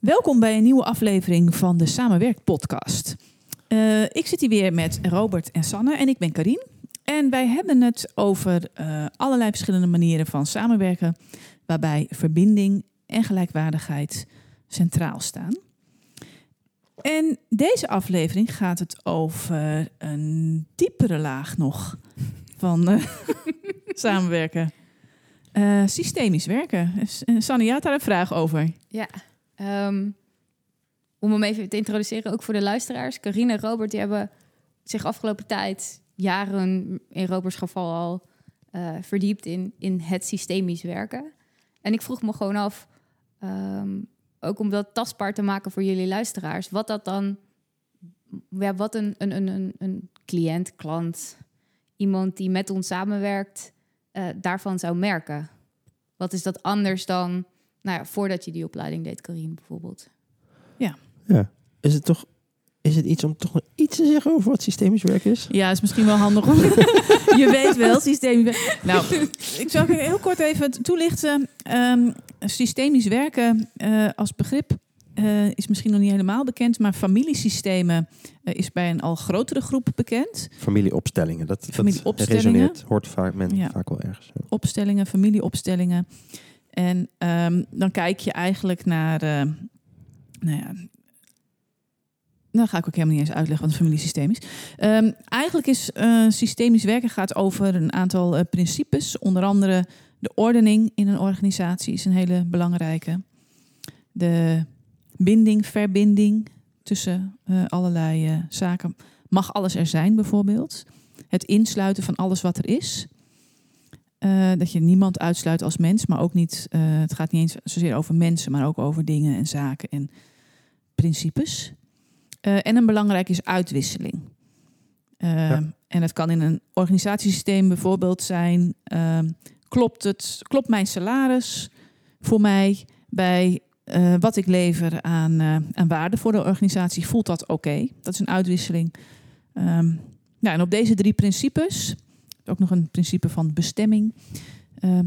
Welkom bij een nieuwe aflevering van de Samenwerk podcast. Uh, ik zit hier weer met Robert en Sanne en ik ben Karin. En wij hebben het over uh, allerlei verschillende manieren van samenwerken, waarbij verbinding en gelijkwaardigheid centraal staan. En deze aflevering gaat het over een diepere laag nog van uh, samenwerken. Systemisch werken. Sanne, je had daar een vraag over. Ja, um, om hem even te introduceren, ook voor de luisteraars. Carine en Robert die hebben zich afgelopen tijd, jaren in Roberts geval al, uh, verdiept in, in het systemisch werken. En ik vroeg me gewoon af, um, ook om dat tastbaar te maken voor jullie luisteraars, wat dat dan, ja, wat een, een, een, een cliënt, klant, iemand die met ons samenwerkt, uh, daarvan zou merken. Wat is dat anders dan, nou ja, voordat je die opleiding deed, Karim bijvoorbeeld? Ja. Ja. Is het toch is het iets om toch nog iets te zeggen over wat systemisch werken is? Ja, is misschien wel handig om. je weet wel, systemisch werken. Nou, ik zal heel kort even toelichten. Um, systemisch werken uh, als begrip uh, is misschien nog niet helemaal bekend, maar familiesystemen uh, is bij een al grotere groep bekend. Familieopstellingen, dat, familieopstellingen. dat resoneert, hoort vaak, men ja. vaak wel ergens. Opstellingen, familieopstellingen. En um, dan kijk je eigenlijk naar, uh, nou ja, dan ga ik ook helemaal niet eens uitleggen wat een familiesysteem is. Um, eigenlijk is systemisch werken gaat over een aantal principes, onder andere de ordening in een organisatie is een hele belangrijke. De binding, verbinding tussen uh, allerlei zaken. Mag alles er zijn, bijvoorbeeld? Het insluiten van alles wat er is. Uh, dat je niemand uitsluit als mens, maar ook niet. het gaat niet eens zozeer over mensen, maar ook over dingen en zaken en principes. en een belangrijk is uitwisseling. Ja. En dat kan in een organisatiesysteem bijvoorbeeld zijn: klopt, het, klopt mijn salaris voor mij bij wat ik lever aan, aan waarde voor de organisatie, voelt dat oké. Dat is een uitwisseling. Um, nou, en op deze drie principes, ook nog een principe van bestemming. Uh,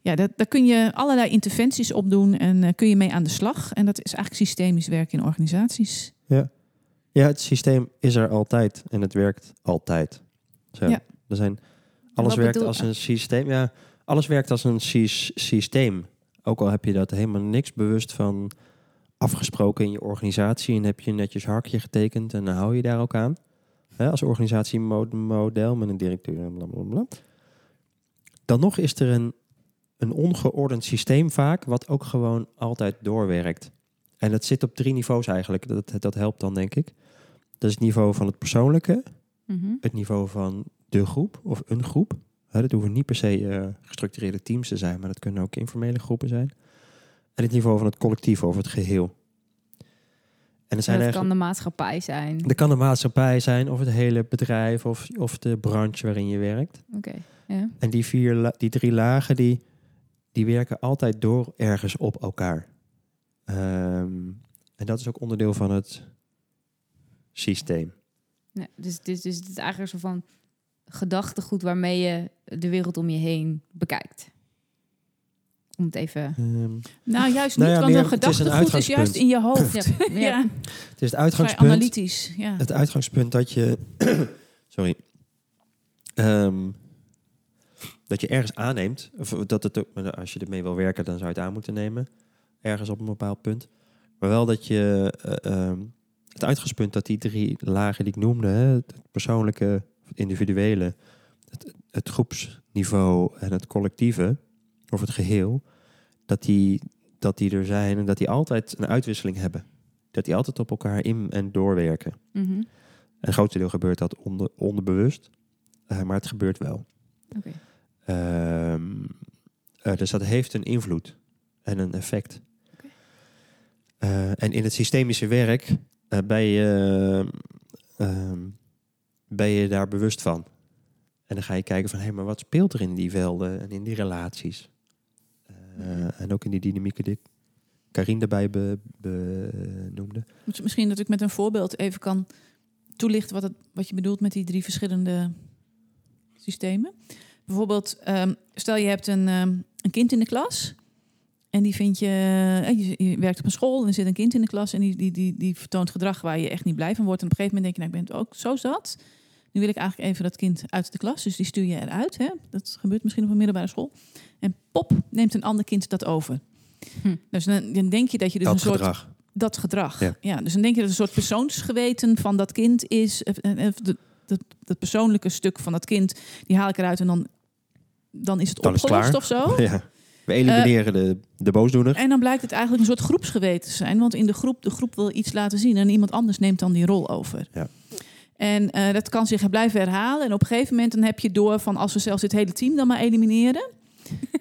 ja, dat, daar kun je allerlei interventies op doen en uh, kun je mee aan de slag. En dat is eigenlijk systemisch werken in organisaties. Ja, ja het systeem is er altijd en het werkt altijd. Zo. Ja. Er zijn, alles werkt als een systeem. Ja, alles werkt als een sy systeem. Ook al heb je dat helemaal niks bewust van afgesproken in je organisatie en heb je netjes harkje getekend en dan hou je daar ook aan. Hè, als organisatiemodel met een directeur en blablabla. Dan nog is er een, een ongeordend systeem vaak, wat ook gewoon altijd doorwerkt. En dat zit op drie niveaus eigenlijk. Dat, dat helpt dan, denk ik. Dat is het niveau van het persoonlijke, mm het niveau van de groep of een groep. Dat hoeven niet per se uh, gestructureerde teams te zijn, maar dat kunnen ook informele groepen zijn. En het niveau van het collectief over het geheel. En er zijn dat kan de maatschappij zijn. Dat kan de maatschappij zijn, of het hele bedrijf, of, of de branche waarin je werkt. Oké. Okay, En die, vier, die drie lagen, die, die werken altijd door ergens op elkaar. Um, en dat is ook onderdeel van het systeem. Ja, dus, dus, dus het is eigenlijk zo van gedachtegoed waarmee je de wereld om je heen bekijkt? Om het even. Um, nou, juist niet, nou ja, want een gedachtegoed is, juist in je hoofd. ja. ja. Het is het uitgangspunt. analytisch. Ja. Het uitgangspunt dat je. sorry. Um, dat je ergens aanneemt. Of dat het ook, als je ermee wil werken, dan zou je het aan moeten nemen. Ergens op een bepaald punt. Maar wel dat je. Uh, um, het uitgangspunt dat die drie lagen die ik noemde, hè, het persoonlijke, individuele, het, het, groepsniveau en het collectieve, of het geheel, dat die, dat die er zijn en dat die altijd een uitwisseling hebben. Dat die altijd op elkaar in en doorwerken. Mm -hmm. Een groot deel gebeurt dat onder, onderbewust, uh, maar het gebeurt wel. Okay. Um, uh, dus dat heeft een invloed en een effect. Okay. Uh, en in het systemische werk ben je ben je daar bewust van. En dan ga je kijken van, hé, hey, maar wat speelt er in die velden en in die relaties? Uh, en ook in die dynamieken die Karin daarbij benoemde. Be Misschien dat ik met een voorbeeld even kan toelichten wat, het, wat je bedoelt met die drie verschillende systemen. Bijvoorbeeld, um, stel je hebt een, um, een kind in de klas En die vind je, eh, je, je werkt op een school en er zit een kind in de klas en die, die, die, die vertoont gedrag waar je echt niet blij van wordt. En op een gegeven moment denk je, nou, ik ben het ook zo zat. Nu wil ik eigenlijk even dat kind uit de klas, dus die stuur je eruit. Hè? Dat gebeurt misschien op een middelbare school. En pop, neemt een ander kind dat over. Hm. Dus dan, dan denk je dat je dus dat een soort gedrag. dat gedrag. Ja. Ja. dus dan denk je dat een soort persoonsgeweten van dat kind is. eh, eh, eh, Dat, persoonlijke stuk van dat kind, die haal ik eruit en dan, dan is het Dan is het opgelost klaar. of zo. Ja. We elimineren de, de boosdoener. En dan blijkt het eigenlijk een soort groepsgeweten te zijn. Want in de groep, de groep wil iets laten zien en iemand anders neemt dan die rol over. Ja. En eh, dat kan zich blijven herhalen. En op een gegeven moment dan heb je door van als we zelfs dit hele team dan maar elimineren.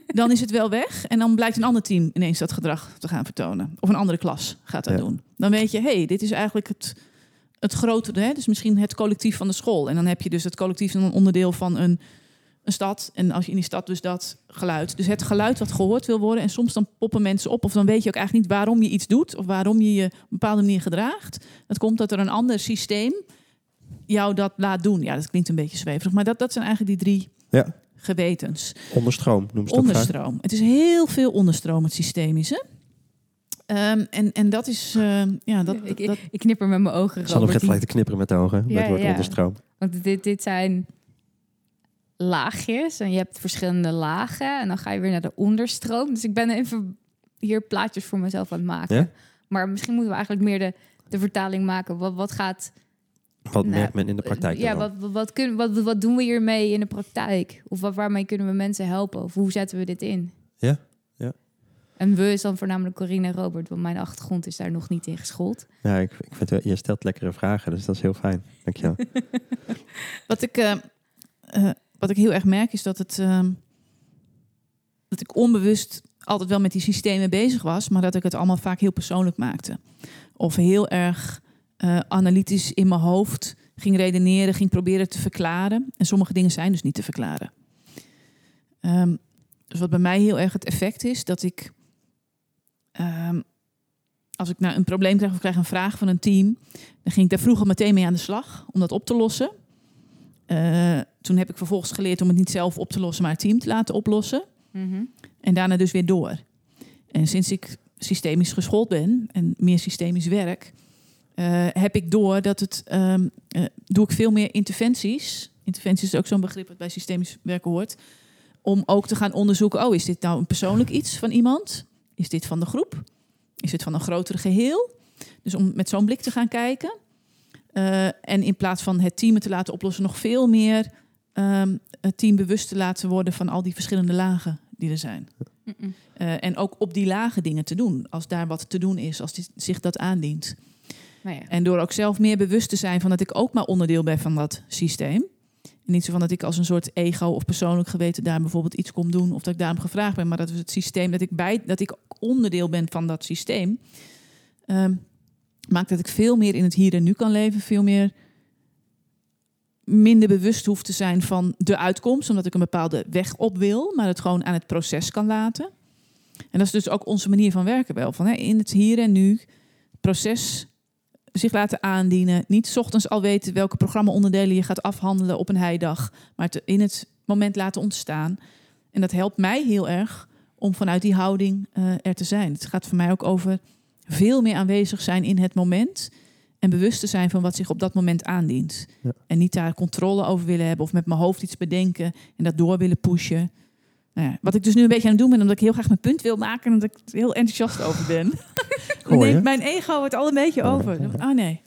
Dan is het wel weg. En dan blijkt een ander team ineens dat gedrag te gaan vertonen. Of een andere klas gaat dat Ja. doen. Dan weet je, hé, hey, dit is eigenlijk het, het grotere. Hè? Dus misschien het collectief van de school. En dan heb je dus het collectief een onderdeel van een, een stad. En als je in die stad dus dat geluid. Dus het geluid wat gehoord wil worden. En soms dan poppen mensen op. Of dan weet je ook eigenlijk niet waarom je iets doet. Of waarom je je op een bepaalde manier gedraagt. Dat komt dat er een ander systeem jou dat laat doen. Ja, dat klinkt een beetje zweverig. Maar dat, dat zijn eigenlijk die drie Ja. Gewetens. Onderstroom noemen ze vaak. Onderstroom. Het is heel veel onderstroom, het systemische. Ehm, en, en dat is, eh, ja, dat, ik, dat, ik knipper met mijn ogen. Sander Robert. begint gelijk te knipperen met de ogen. Ja, met het woord ja. onderstroom. Want dit, dit zijn laagjes en je hebt verschillende lagen en dan ga je weer naar de onderstroom. Dus ik ben even hier plaatjes voor mezelf aan het maken. Ja? Maar misschien moeten we eigenlijk meer de, de vertaling maken. Wat, wat gaat... Wat Nou, merkt men in de praktijk Ja, wat, wat, kun, wat, wat doen we hiermee in de praktijk? Of wat, waarmee kunnen we mensen helpen? Of hoe zetten we dit in? Ja, ja. En we is dan voornamelijk Corine en Robert, want mijn achtergrond is daar nog niet in geschoold. Ja, ik, ik vind, je stelt lekkere vragen, dus dat is heel fijn. Dankjewel. wat, ik, eh, eh, wat ik heel erg merk is dat, het, ehm, dat ik onbewust altijd wel met die systemen bezig was, maar dat ik het allemaal vaak heel persoonlijk maakte. Of heel erg eh, analytisch in mijn hoofd ging redeneren, ging proberen te verklaren. En sommige dingen zijn dus niet te verklaren. Ehm, dus wat bij mij heel erg het effect is, dat ik ehm, als ik nou een probleem krijg of krijg een vraag van een team, dan ging ik daar vroeger meteen mee aan de slag om dat op te lossen. Eh, toen heb ik vervolgens geleerd om het niet zelf op te lossen, maar het team te laten oplossen. En daarna dus weer door. En sinds ik systemisch geschoold ben en meer systemisch werk, heb ik door dat het ehm, eh, doe ik veel meer interventies. Interventies is ook zo'n begrip dat bij systemisch werken hoort. Om ook te gaan onderzoeken: oh, is dit nou een persoonlijk iets van iemand? Is dit van de groep? Is dit van een grotere geheel? Dus om met zo'n blik te gaan kijken. Eh, en in plaats van het team te laten oplossen, nog veel meer ehm, het team bewust te laten worden van al die verschillende lagen die er zijn. Eh, en ook op die lage dingen te doen, als daar wat te doen is, als die, zich dat aandient. Nou. En door ook zelf meer bewust te zijn van dat ik ook maar onderdeel ben van dat systeem. Niet zo van dat ik als een soort ego of persoonlijk geweten daar bijvoorbeeld iets kom doen of dat ik daarom gevraagd ben, maar dat is het systeem dat ik bij dat ik onderdeel ben van dat systeem. ehm, maakt dat ik veel meer in het hier en nu kan leven, veel meer minder bewust hoef te zijn van de uitkomst, omdat ik een bepaalde weg op wil, maar het gewoon aan het proces kan laten. En dat is dus ook onze manier van werken wel. Van, hè, in het hier en nu, proces zich laten aandienen. Niet 's ochtends al weten welke programmaonderdelen je gaat afhandelen op een heidag, maar het in het moment laten ontstaan. En dat helpt mij heel erg om vanuit die houding eh, er te zijn. Het gaat voor mij ook over veel meer aanwezig zijn in het moment en bewust te zijn van wat zich op dat moment aandient. Ja. En niet daar controle over willen hebben of met mijn hoofd iets bedenken en dat door willen pushen. Nou ja, wat ik dus nu een beetje aan het doen ben, omdat ik heel graag mijn punt wil maken en omdat ik er heel enthousiast over ben. Neemt mijn ego het al een beetje over. Oh nee.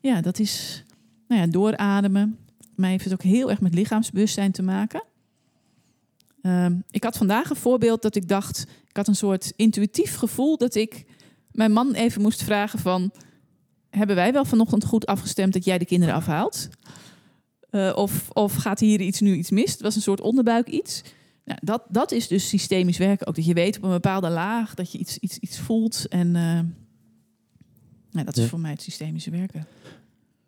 Ja, dat is nou ja, doorademen. Mij heeft het ook heel erg met lichaamsbewustzijn te maken. Ehm, ik had vandaag een voorbeeld dat ik dacht... Ik had een soort intuïtief gevoel dat ik mijn man even moest vragen van... Hebben wij wel vanochtend goed afgestemd dat jij de kinderen afhaalt? Eh, of, of gaat hier iets nu iets mis? Het was een soort onderbuik iets. Nou, dat, dat is dus systemisch werken ook. Dat je weet op een bepaalde laag dat je iets, iets, iets voelt. En eh, nou, dat is Ja. voor mij het systemische werken.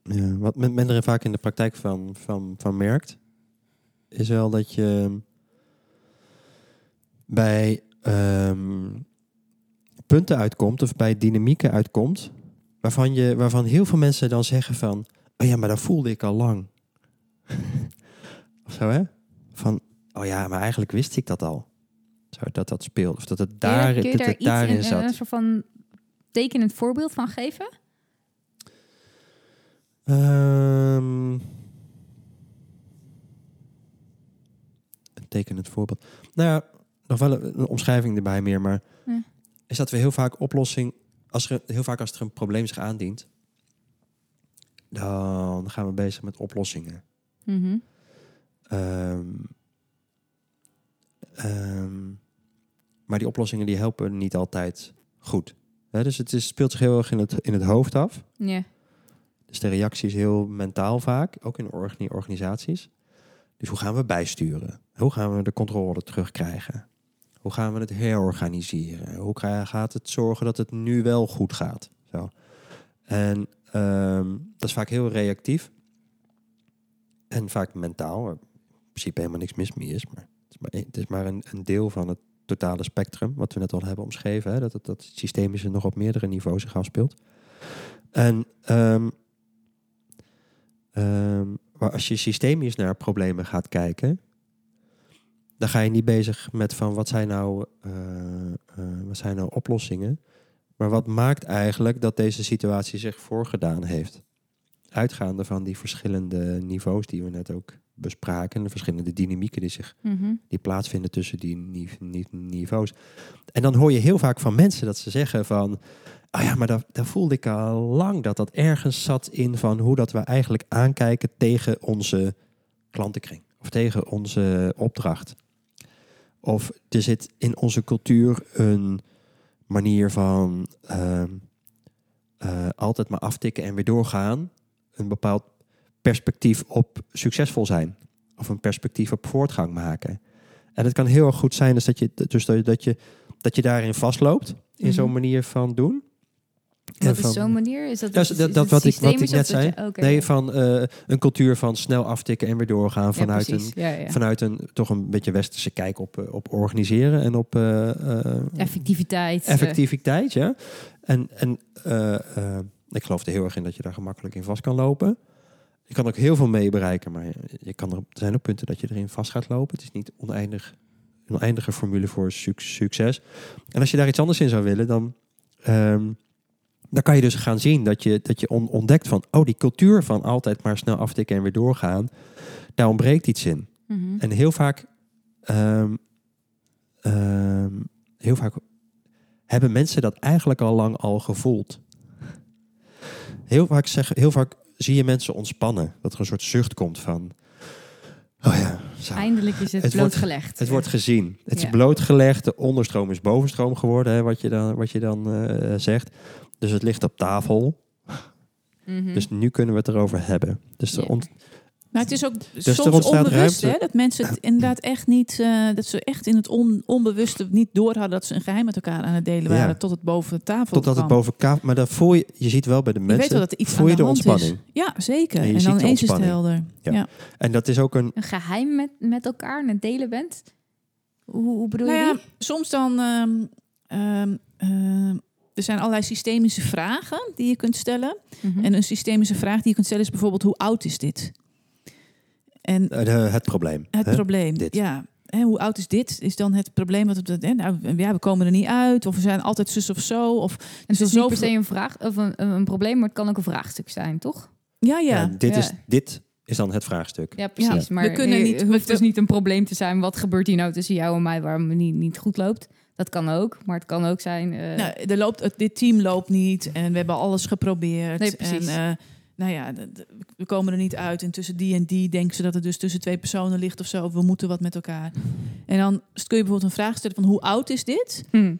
Ja, wat men, men er vaak in de praktijk van, van, van merkt, is wel dat je bij ehm, punten uitkomt of bij dynamieken uitkomt, waarvan, je, waarvan heel veel mensen dan zeggen van, oh ja, maar dat voelde ik al lang. of zo hè? Van, oh ja, maar eigenlijk wist ik dat al. Zo, dat dat speelt. Of dat het daar, kun je dat daar het daarin in, zat. een soort van tekenend voorbeeld van geven? Ehm, een tekenend voorbeeld. Nou ja, nog wel een, een omschrijving erbij meer, maar Ja. is dat we heel vaak oplossing, als er heel vaak als er een probleem zich aandient, dan gaan we bezig met oplossingen. Mhm. Ehm, ehm, maar die oplossingen die helpen niet altijd goed. Dus het is, speelt zich heel erg in het, in het hoofd af. Ja. Dus de reactie is heel mentaal vaak, ook in orga- organisaties. Dus hoe gaan we bijsturen? Hoe gaan we de controle terugkrijgen? Hoe gaan we het herorganiseren? Hoe gaat het zorgen dat het nu wel goed gaat? Zo. En ehm, dat is vaak heel reactief. En vaak mentaal, waar in principe helemaal niks mis mee is. Maar is maar, het is maar een, deel van het totale spectrum, wat we net al hebben omschreven. Hè? Dat, het, dat het systemische nog op meerdere niveaus zich afspeelt. En ehm, ehm, maar als je systemisch naar problemen gaat kijken, dan ga je niet bezig met van wat zijn nou, eh, eh, wat zijn nou oplossingen. Maar wat maakt eigenlijk dat deze situatie zich voorgedaan heeft? Uitgaande van die verschillende niveaus die we net ook bespraken, en de verschillende dynamieken die zich Mhm. die plaatsvinden tussen die ni- ni- niveaus. En dan hoor je heel vaak van mensen dat ze zeggen van... Ah ja, maar daar, daar voelde ik al lang dat dat ergens zat in van hoe dat we eigenlijk aankijken tegen onze klantenkring. Of tegen onze opdracht. Of er zit in onze cultuur een manier van ehm, eh, altijd maar aftikken en weer doorgaan. Een bepaald perspectief op succesvol zijn of een perspectief op voortgang maken. En het kan heel erg goed zijn dus dat je, dus dat je, dat je, dat daarin vastloopt, in Mhm. zo'n manier van doen. En Wat van- is zo'n manier? Is dat, Ja, is- dat, is dat wat, ik, wat ik net dat zei. je- nee, van eh, een cultuur van snel aftikken en weer doorgaan vanuit, een, Ja, ja. vanuit een toch een beetje westerse kijk op, eh, op organiseren en op eh, Effectiviteit. effectiviteit. Ja. En, en ik geloof er heel erg in dat je daar gemakkelijk in vast kan lopen. Je kan ook heel veel mee bereiken, maar je kan er, er zijn ook punten dat je erin vast gaat lopen. Het is niet oneindig, een oneindige formule voor suc- succes. En als je daar iets anders in zou willen, dan, ehm, dan kan je dus gaan zien dat je, dat je on- ontdekt van, oh, die cultuur van altijd maar snel aftikken en weer doorgaan, daar ontbreekt iets in. mhm. En heel vaak, ehm, ehm, heel vaak hebben mensen dat eigenlijk al lang al gevoeld. Heel vaak, zeg, heel vaak zie je mensen ontspannen. Dat er een soort zucht komt van... Oh ja, zo. Eindelijk is het, Het wordt- blootgelegd. Het wordt gezien. Het Ja. is blootgelegd. De onderstroom is bovenstroom geworden, hè, wat je dan, wat je dan eh, zegt. Dus het ligt op tafel. Mhm. Dus nu kunnen we het erover hebben. Dus er Ja. Maar het is ook er soms onbewust, hè, dat mensen het inderdaad echt niet, eh, dat ze echt in het on, onbewuste niet door hadden dat ze een geheim met elkaar aan het delen waren Ja. tot het boven de tafel totdat het kwam. boven kaaf... Maar dat voel je... Je ziet wel bij de Je mensen... weet wel dat er iets voel aan je de de hand ontspanning. is. Ja, zeker. En je dan de ineens is het ontspanning. helder. Ja. Ja. En dat is ook een... Een geheim met, met elkaar aan het delen bent? Hoe, hoe bedoel Nou je ja, die? soms dan. ehm, ehm, ehm, er zijn allerlei systemische vragen die je kunt stellen. Mhm. En een systemische vraag die je kunt stellen is bijvoorbeeld: hoe oud is dit? En eh, de- het probleem. het hè? probleem, Dit. ja. Hè, hoe oud is dit? Is dan het probleem wat we, hè, nou, ja, we komen er niet uit, of we zijn altijd zus of zo, of Dus het is niet per se een vraag of een, een, een probleem, maar het kan ook een vraagstuk zijn, toch? ja, ja. Ja, dit, Ja. Is, dit is dan het vraagstuk. Ja, precies. Ja, Maar we kunnen niet- het hoeft we- dus niet een probleem te zijn. Wat gebeurt hier nou tussen jou en mij waarom het niet, niet goed loopt? Dat kan ook, maar het kan ook zijn... eh, Nou, er loopt, het- dit team loopt niet en we hebben alles geprobeerd. Nee, precies. En, eh, nou ja, we komen er niet uit. En tussen die en die denken ze dat het dus tussen twee personen ligt of zo. Of we moeten wat met elkaar. En dan kun je bijvoorbeeld een vraag stellen van hoe oud is dit? hm.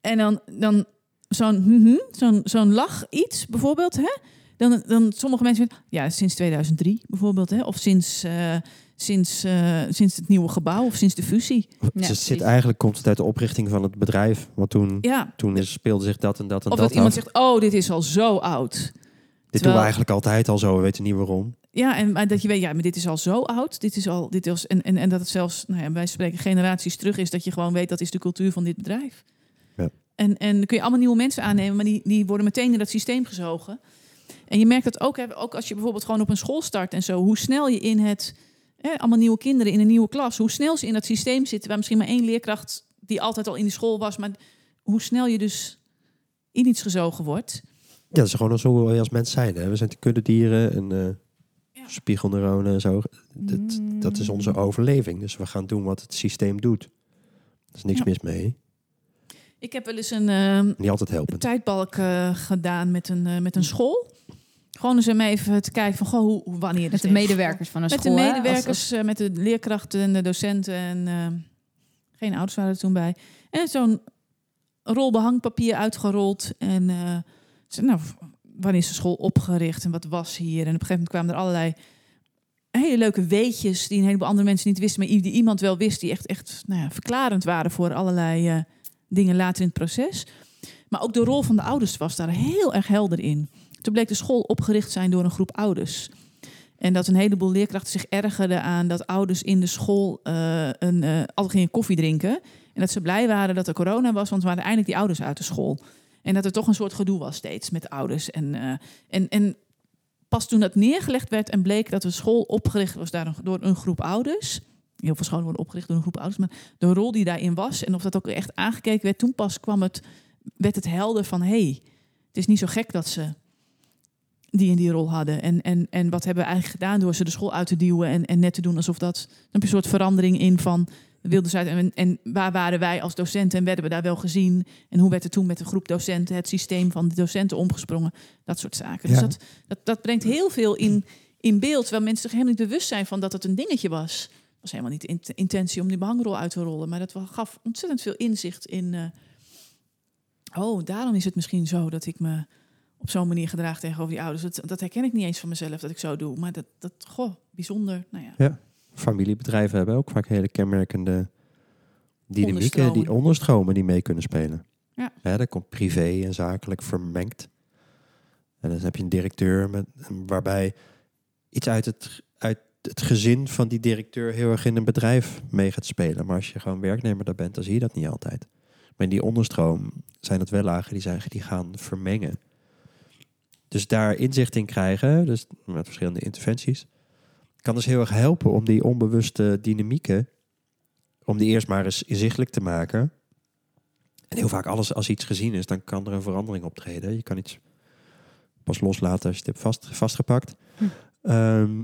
En dan, dan zo'n mhm, zo'n zo'n lach iets bijvoorbeeld. Hè? Dan, dan sommige mensen vinden, ja, sinds 2003 bijvoorbeeld. Hè? Of sinds, eh, sinds, eh, sinds het nieuwe gebouw of sinds de fusie. Dus Ja, zit eigenlijk komt het uit de oprichting van het bedrijf. Want toen, Ja. toen is, speelde zich dat en dat en Of dat dat iemand af. zegt, oh, dit is al zo oud. Dit doen we terwijl- eigenlijk altijd al zo, we weten niet waarom. Ja, en maar dat je weet, ja, maar dit is al zo oud. Dit is al, dit is, en, en, en dat het zelfs, nou ja, wij spreken generaties terug is, dat je gewoon weet dat is de cultuur van dit bedrijf. Ja. En, en dan kun je allemaal nieuwe mensen aannemen, maar die, die worden meteen in dat systeem gezogen. En je merkt dat ook, hè, ook als je bijvoorbeeld gewoon op een school start en zo, hoe snel je in het, hè, allemaal nieuwe kinderen in een nieuwe klas, hoe snel ze in dat systeem zitten, waar misschien maar één leerkracht die altijd al in die school was, maar hoe snel je dus in iets gezogen wordt. Ja, dat is gewoon zo als mens zijn. Hè? We zijn de kuddedieren en eh Ja. spiegelneuronen en zo. Dat, dat is onze Mm. overleving. Dus we gaan doen wat het systeem doet. Er is niks Ja. mis mee. Ik heb wel eens een, ehm, Niet altijd een helpen. tijdbalk eh, gedaan met een, eh, met een school. Gewoon eens om even te kijken van goh, hoe, wanneer Met is de medewerkers van een Met school. de hè? medewerkers, Als- als- met de leerkrachten en de docenten. En eh, geen ouders waren er toen bij. En zo'n rol behangpapier uitgerold. En eh, ze, nou, wanneer is de school opgericht en wat was hier? En op een gegeven moment kwamen er allerlei hele leuke weetjes... die een heleboel andere mensen niet wisten... maar die iemand wel wist, die echt, echt nou ja, verklarend waren... voor allerlei eh, dingen later in het proces. Maar ook de rol van de ouders was daar heel erg helder in. Toen bleek de school opgericht zijn door een groep ouders... En dat een heleboel leerkrachten zich ergerden aan dat ouders in de school eh, een, gingen koffie drinken. En dat ze blij waren dat er corona was, want waren eindelijk die ouders uit de school. En dat er toch een soort gedoe was steeds met de ouders. En, eh, en, en pas toen dat neergelegd werd en bleek dat de school opgericht was daar door een groep ouders. Heel veel scholen worden opgericht door een groep ouders. Maar de rol die daarin was en of dat ook echt aangekeken werd, toen pas kwam het, werd het helder van hé, hey, het is niet zo gek dat ze die in die rol hadden. En, en, en wat hebben we eigenlijk gedaan door ze de school uit te duwen en, en net te doen alsof dat... Dan heb je een soort verandering in van wilden ze uit... En, en waar waren wij als docenten en werden we daar wel gezien? En hoe werd er toen met de groep docenten het systeem van de docenten omgesprongen? Dat soort zaken. Dus Ja. dat, dat, dat brengt heel veel in, in beeld, terwijl mensen zich helemaal niet bewust zijn van dat het een dingetje was. Het was helemaal niet de int- intentie om die behangrol uit te rollen, maar dat gaf ontzettend veel inzicht in... eh, oh, daarom is het misschien zo dat ik me op zo'n manier gedraag tegenover die ouders. Dat, dat herken ik niet eens van mezelf dat ik zo doe. Maar dat, dat goh, bijzonder. Nou ja. Familiebedrijven hebben ook vaak hele kenmerkende dynamieken, die onderstromen die mee kunnen spelen. Ja. Dat komt privé en zakelijk vermengd. En dan heb je een directeur met, waarbij iets uit het, uit het gezin van die directeur heel erg in een bedrijf mee gaat spelen. Maar als je gewoon werknemer daar bent, dan zie je dat niet altijd. Maar in die onderstroom zijn het wel lagen die, die gaan vermengen. Dus daar inzicht in krijgen, dus met verschillende interventies, kan dus heel erg helpen om die onbewuste dynamieken, om die eerst maar eens inzichtelijk te maken. En heel vaak alles, als iets gezien is, dan kan er een verandering optreden. Je kan iets pas loslaten als je het hebt vast, vastgepakt. Hm. Ehm,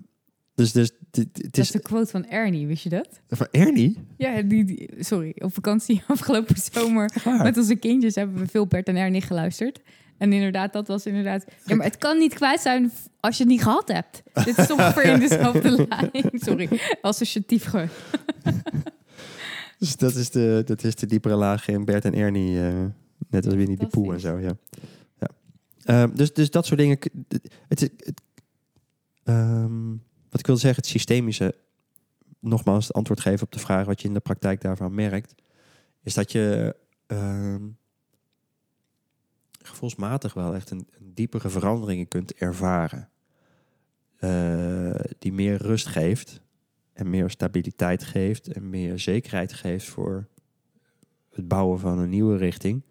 dus dus dit- het Dat is is de quote van Ernie, wist je dat? van Ernie. Ja, die, die- sorry, op vakantie afgelopen zomer met onze kindjes hebben we veel Bert en Ernie geluisterd. En inderdaad, dat was inderdaad... Ja, maar het kan niet kwijt zijn als je het niet gehad hebt. Dit is ongeveer in dezelfde lijn. Sorry, associatief gewoon. Dus dat is de, dat is de diepere laag in Bert en Ernie. eh, net als Winnie de Pooh en zo, ja. ja. Ehm, dus, dus dat soort dingen. het, het- ehm, wat ik wil zeggen, het systemische, nogmaals het antwoord geven op de vraag wat je in de praktijk daarvan merkt, is dat je ehm, gevoelsmatig wel echt een, een diepere veranderingen kunt ervaren. Eh, die meer rust geeft en meer stabiliteit geeft en meer zekerheid geeft voor het bouwen van een nieuwe richting,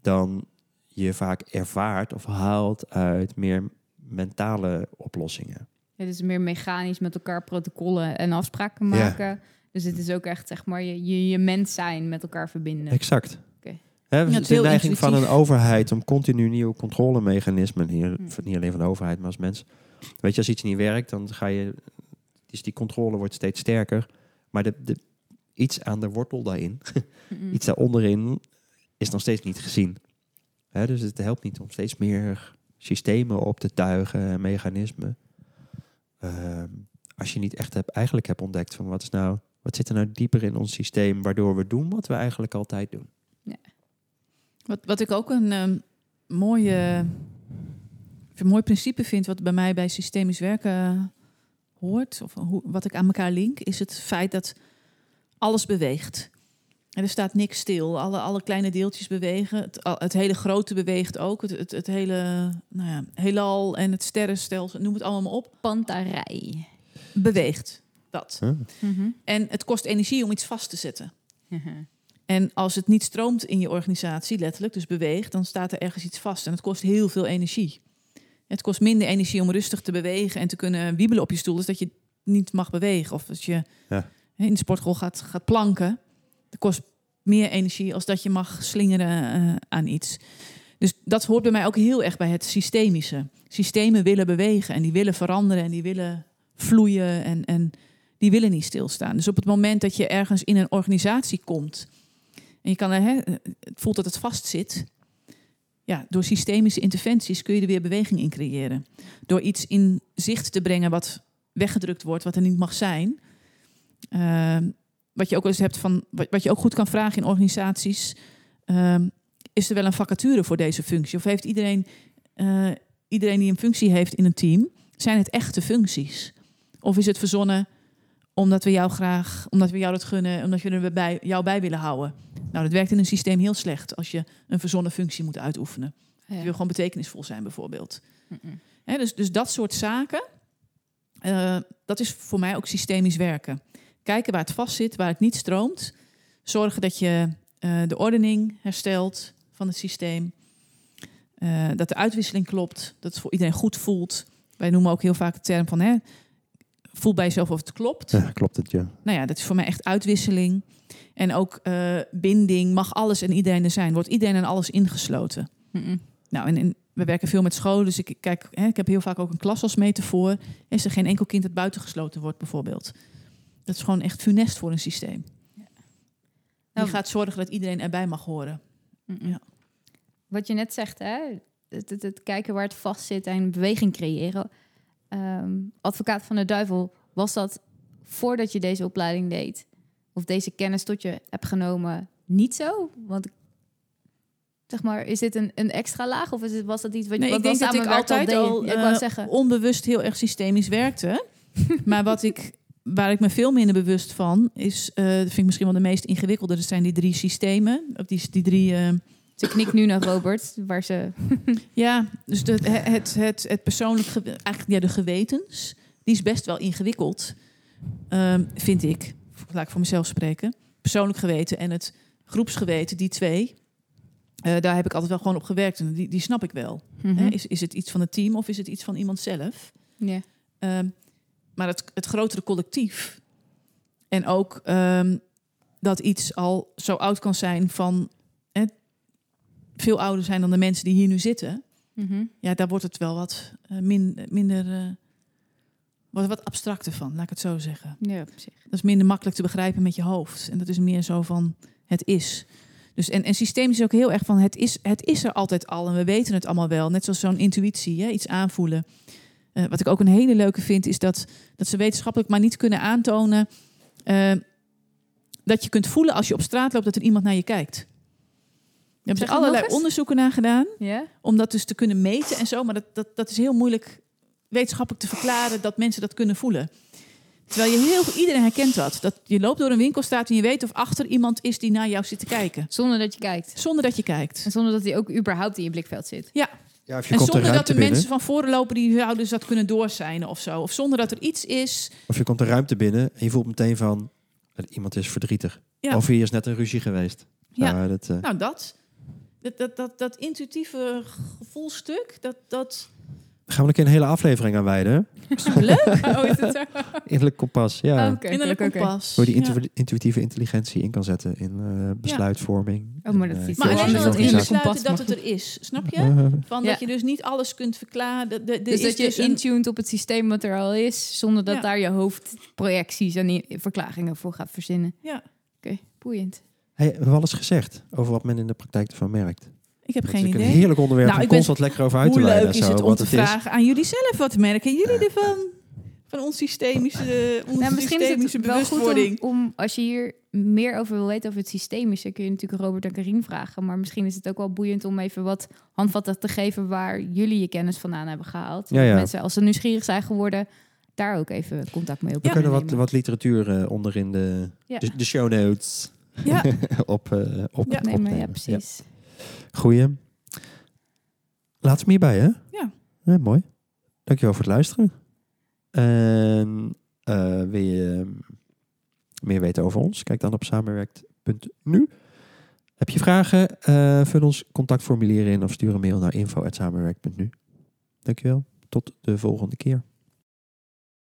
dan je vaak ervaart of haalt uit meer mentale oplossingen. Het is meer mechanisch met elkaar protocollen en afspraken maken. Dus het is ook echt, zeg maar, je, je, je mens zijn met elkaar verbinden. Exact. Hè, het is de neiging van een overheid om continu nieuwe controlemechanismen, hier, Hmm. niet alleen van de overheid, maar als mens. Weet je, als iets niet werkt, dan ga je, dus die controle wordt steeds sterker. Maar de, de, iets aan de wortel daarin, Mm-mm. iets daaronderin, is nog steeds niet gezien. Hè, dus het helpt niet om steeds meer systemen op te tuigen en mechanismen. Ehm, als je niet echt hebt, eigenlijk hebt ontdekt van wat is nou, wat zit er nou dieper in ons systeem, waardoor we doen wat we eigenlijk altijd doen. Wat, wat ik ook een ehm, mooie, een mooi principe vind, wat bij mij bij systemisch werken hoort, of hoe, wat ik aan elkaar link, is het feit dat alles beweegt. En er staat niks stil. Alle, alle kleine deeltjes bewegen. Het, het hele grote beweegt ook. Het, het, het hele nou ja, heelal en het sterrenstelsel, noem het allemaal maar op, Pantarij. beweegt. Dat. Huh? Mhm. En het kost energie om iets vast te zetten. En als het niet stroomt in je organisatie, letterlijk, dus beweegt, dan staat er ergens iets vast. En het kost heel veel energie. Het kost minder energie om rustig te bewegen en te kunnen wiebelen op je stoel, dus dat je niet mag bewegen. Of als je Ja. in de sportschool gaat, gaat planken. Dat kost meer energie als dat je mag slingeren eh, aan iets. Dus dat hoort bij mij ook heel erg bij het systemische. Systemen willen bewegen en die willen veranderen en die willen vloeien en, en die willen niet stilstaan. Dus op het moment dat je ergens in een organisatie komt en je kan hè, het voelt dat het vastzit, ja, door systemische interventies kun je er weer beweging in creëren. Door iets in zicht te brengen wat weggedrukt wordt, wat er niet mag zijn. Ehm, wat je ook eens hebt van, wat je ook goed kan vragen in organisaties. ehm, is er wel een vacature voor deze functie? Of heeft iedereen, eh, iedereen die een functie heeft in een team, zijn het echte functies? Of is het verzonnen omdat we jou graag, omdat we jou dat gunnen, omdat we er bij, jou bij willen houden? Nou, dat werkt in een systeem heel slecht als je een verzonnen functie moet uitoefenen. Je wil gewoon betekenisvol zijn, bijvoorbeeld. Dus, dus dat soort zaken, eh, dat is voor mij ook systemisch werken. Kijken waar het vast zit, waar het niet stroomt. Zorgen dat je eh, de ordening herstelt van het systeem. Eh, dat de uitwisseling klopt, dat het voor iedereen goed voelt. Wij noemen ook heel vaak de term van, hè, voel bij jezelf of het klopt. Ja, klopt het, ja. Nou ja, dat is voor mij echt uitwisseling. En ook eh, binding, mag alles en iedereen er zijn. Wordt iedereen en alles ingesloten. Mm-mm. Nou, en, en we werken veel met scholen, dus ik kijk, hè, ik heb heel vaak ook een klas als metafoor. Is er geen enkel kind dat buitengesloten wordt, bijvoorbeeld? Dat is gewoon echt funest voor een systeem. Die Nou, gaat zorgen dat iedereen erbij mag horen. Ja. Wat je net zegt, hè? Het, het, het kijken waar het vast zit en beweging creëren. Ehm, advocaat van de duivel, was dat voordat je deze opleiding deed? Of deze kennis tot je hebt genomen niet zo? Want zeg maar, is dit een, een extra laag of is het, was dat iets wat, Nee, wat ik denk dat ik altijd deed? al ik wou eh, zeggen. onbewust heel erg systemisch werkte. maar wat ik, waar ik me veel minder bewust van is, eh, dat vind ik misschien wel de meest ingewikkelde. Dat zijn die drie systemen, of die, die drie. eh, Ze knikt nu naar Robert, waar ze... Ja, dus de, het, het, het, persoonlijk, eigenlijk ja, de gewetens, die is best wel ingewikkeld, ehm, vind ik. Laat ik voor mezelf spreken. Persoonlijk geweten en het groepsgeweten, die twee, eh, daar heb ik altijd wel gewoon op gewerkt en die, die snap ik wel. Mhm. Is, is het iets van het team of is het iets van iemand zelf? Ja. Ehm, maar het, het grotere collectief en ook ehm, dat iets al zo oud kan zijn van veel ouder zijn dan de mensen die hier nu zitten Mhm. ja, daar wordt het wel wat eh, min, minder. eh, wordt wat abstracter van, laat ik het zo zeggen. ja. Dat is minder makkelijk te begrijpen met je hoofd. En dat is meer zo van het is. Dus en, en systemisch is ook heel erg van het is, het is er altijd al en we weten het allemaal wel. Net zoals zo'n intuïtie, hè, iets aanvoelen. Eh, wat ik ook een hele leuke vind, is dat, dat ze wetenschappelijk maar niet kunnen aantonen dat je kunt voelen als je op straat loopt dat er iemand naar je kijkt. Er hebben Zeg er allerlei onderzoeken naar gedaan Ja? om dat dus te kunnen meten en zo. Maar dat, dat, dat is heel moeilijk wetenschappelijk te verklaren dat mensen dat kunnen voelen. Terwijl je heel iedereen herkent dat. Dat je loopt door een winkelstraat en je weet of achter iemand is die naar jou zit te kijken. Zonder dat je kijkt. Zonder dat je kijkt. En zonder dat hij ook überhaupt in je blikveld zit. Ja, Ja, of je en komt zonder dat de binnen. mensen van voren lopen die zouden dus dat kunnen doorzijnen of zo. Of zonder dat er iets is. Of je komt de ruimte binnen en je voelt meteen van... iemand is verdrietig. Ja. Of hier is net een ruzie geweest. Ja. Nou, dat, eh, Nou, dat. Dat, dat, dat, dat intuïtieve gevoelstuk, dat, dat gaan we een keer een hele aflevering aan wijden. leuk? Oh, is het zo? Innerlijk kompas, ja. Oh, Innerlijk oké. kompas. Hoe je die Ja. intu- intuïtieve intelligentie in kan zetten in eh, besluitvorming. Oh, maar dat eh, is Maar Zoals alleen dat het kompas dat het er is. Snap je? Eh, Van Ja. dat je dus niet alles kunt verklaren. De, de, de Dus is dat je dus intuned op het systeem wat er al is, zonder dat Ja. daar je hoofd projecties en verklaringen voor gaat verzinnen. Ja, Oké, boeiend. Hey, we hebben alles gezegd over wat men in de praktijk ervan merkt. ik heb Dat geen is een idee. heerlijk onderwerp Nou, om ik ben- constant lekker over uit te Hoe wijden. leuk is zo, het om wat te het is. vragen aan jullie zelf? Wat merken jullie ervan? Van ons systemische, onze Nou, misschien is het wel goed bewustwording. om, om, als je hier meer over wil weten over het systemische, kun je natuurlijk Robert en Karin vragen. Maar misschien is het ook wel boeiend om even wat handvatten te geven waar jullie je kennis vandaan hebben gehaald. Ja, Mensen, als ze nieuwsgierig zijn geworden, daar ook even contact mee op We kunnen wat, wat literatuur eh, onder in de, Ja. de, de show notes Ja, op, eh op, Ja. opnemen. opnemen. Ja, precies. Goeie. Laat hem hierbij, hè? Ja. ja. Mooi. Dankjewel voor het luisteren. En eh, wil je ehm, meer weten over ons? Kijk dan op samenwerkt.nu. Heb je vragen? eh vul ons contactformulier in of stuur een mail naar info.samenwerkt.nu. Dankjewel. Tot de volgende keer.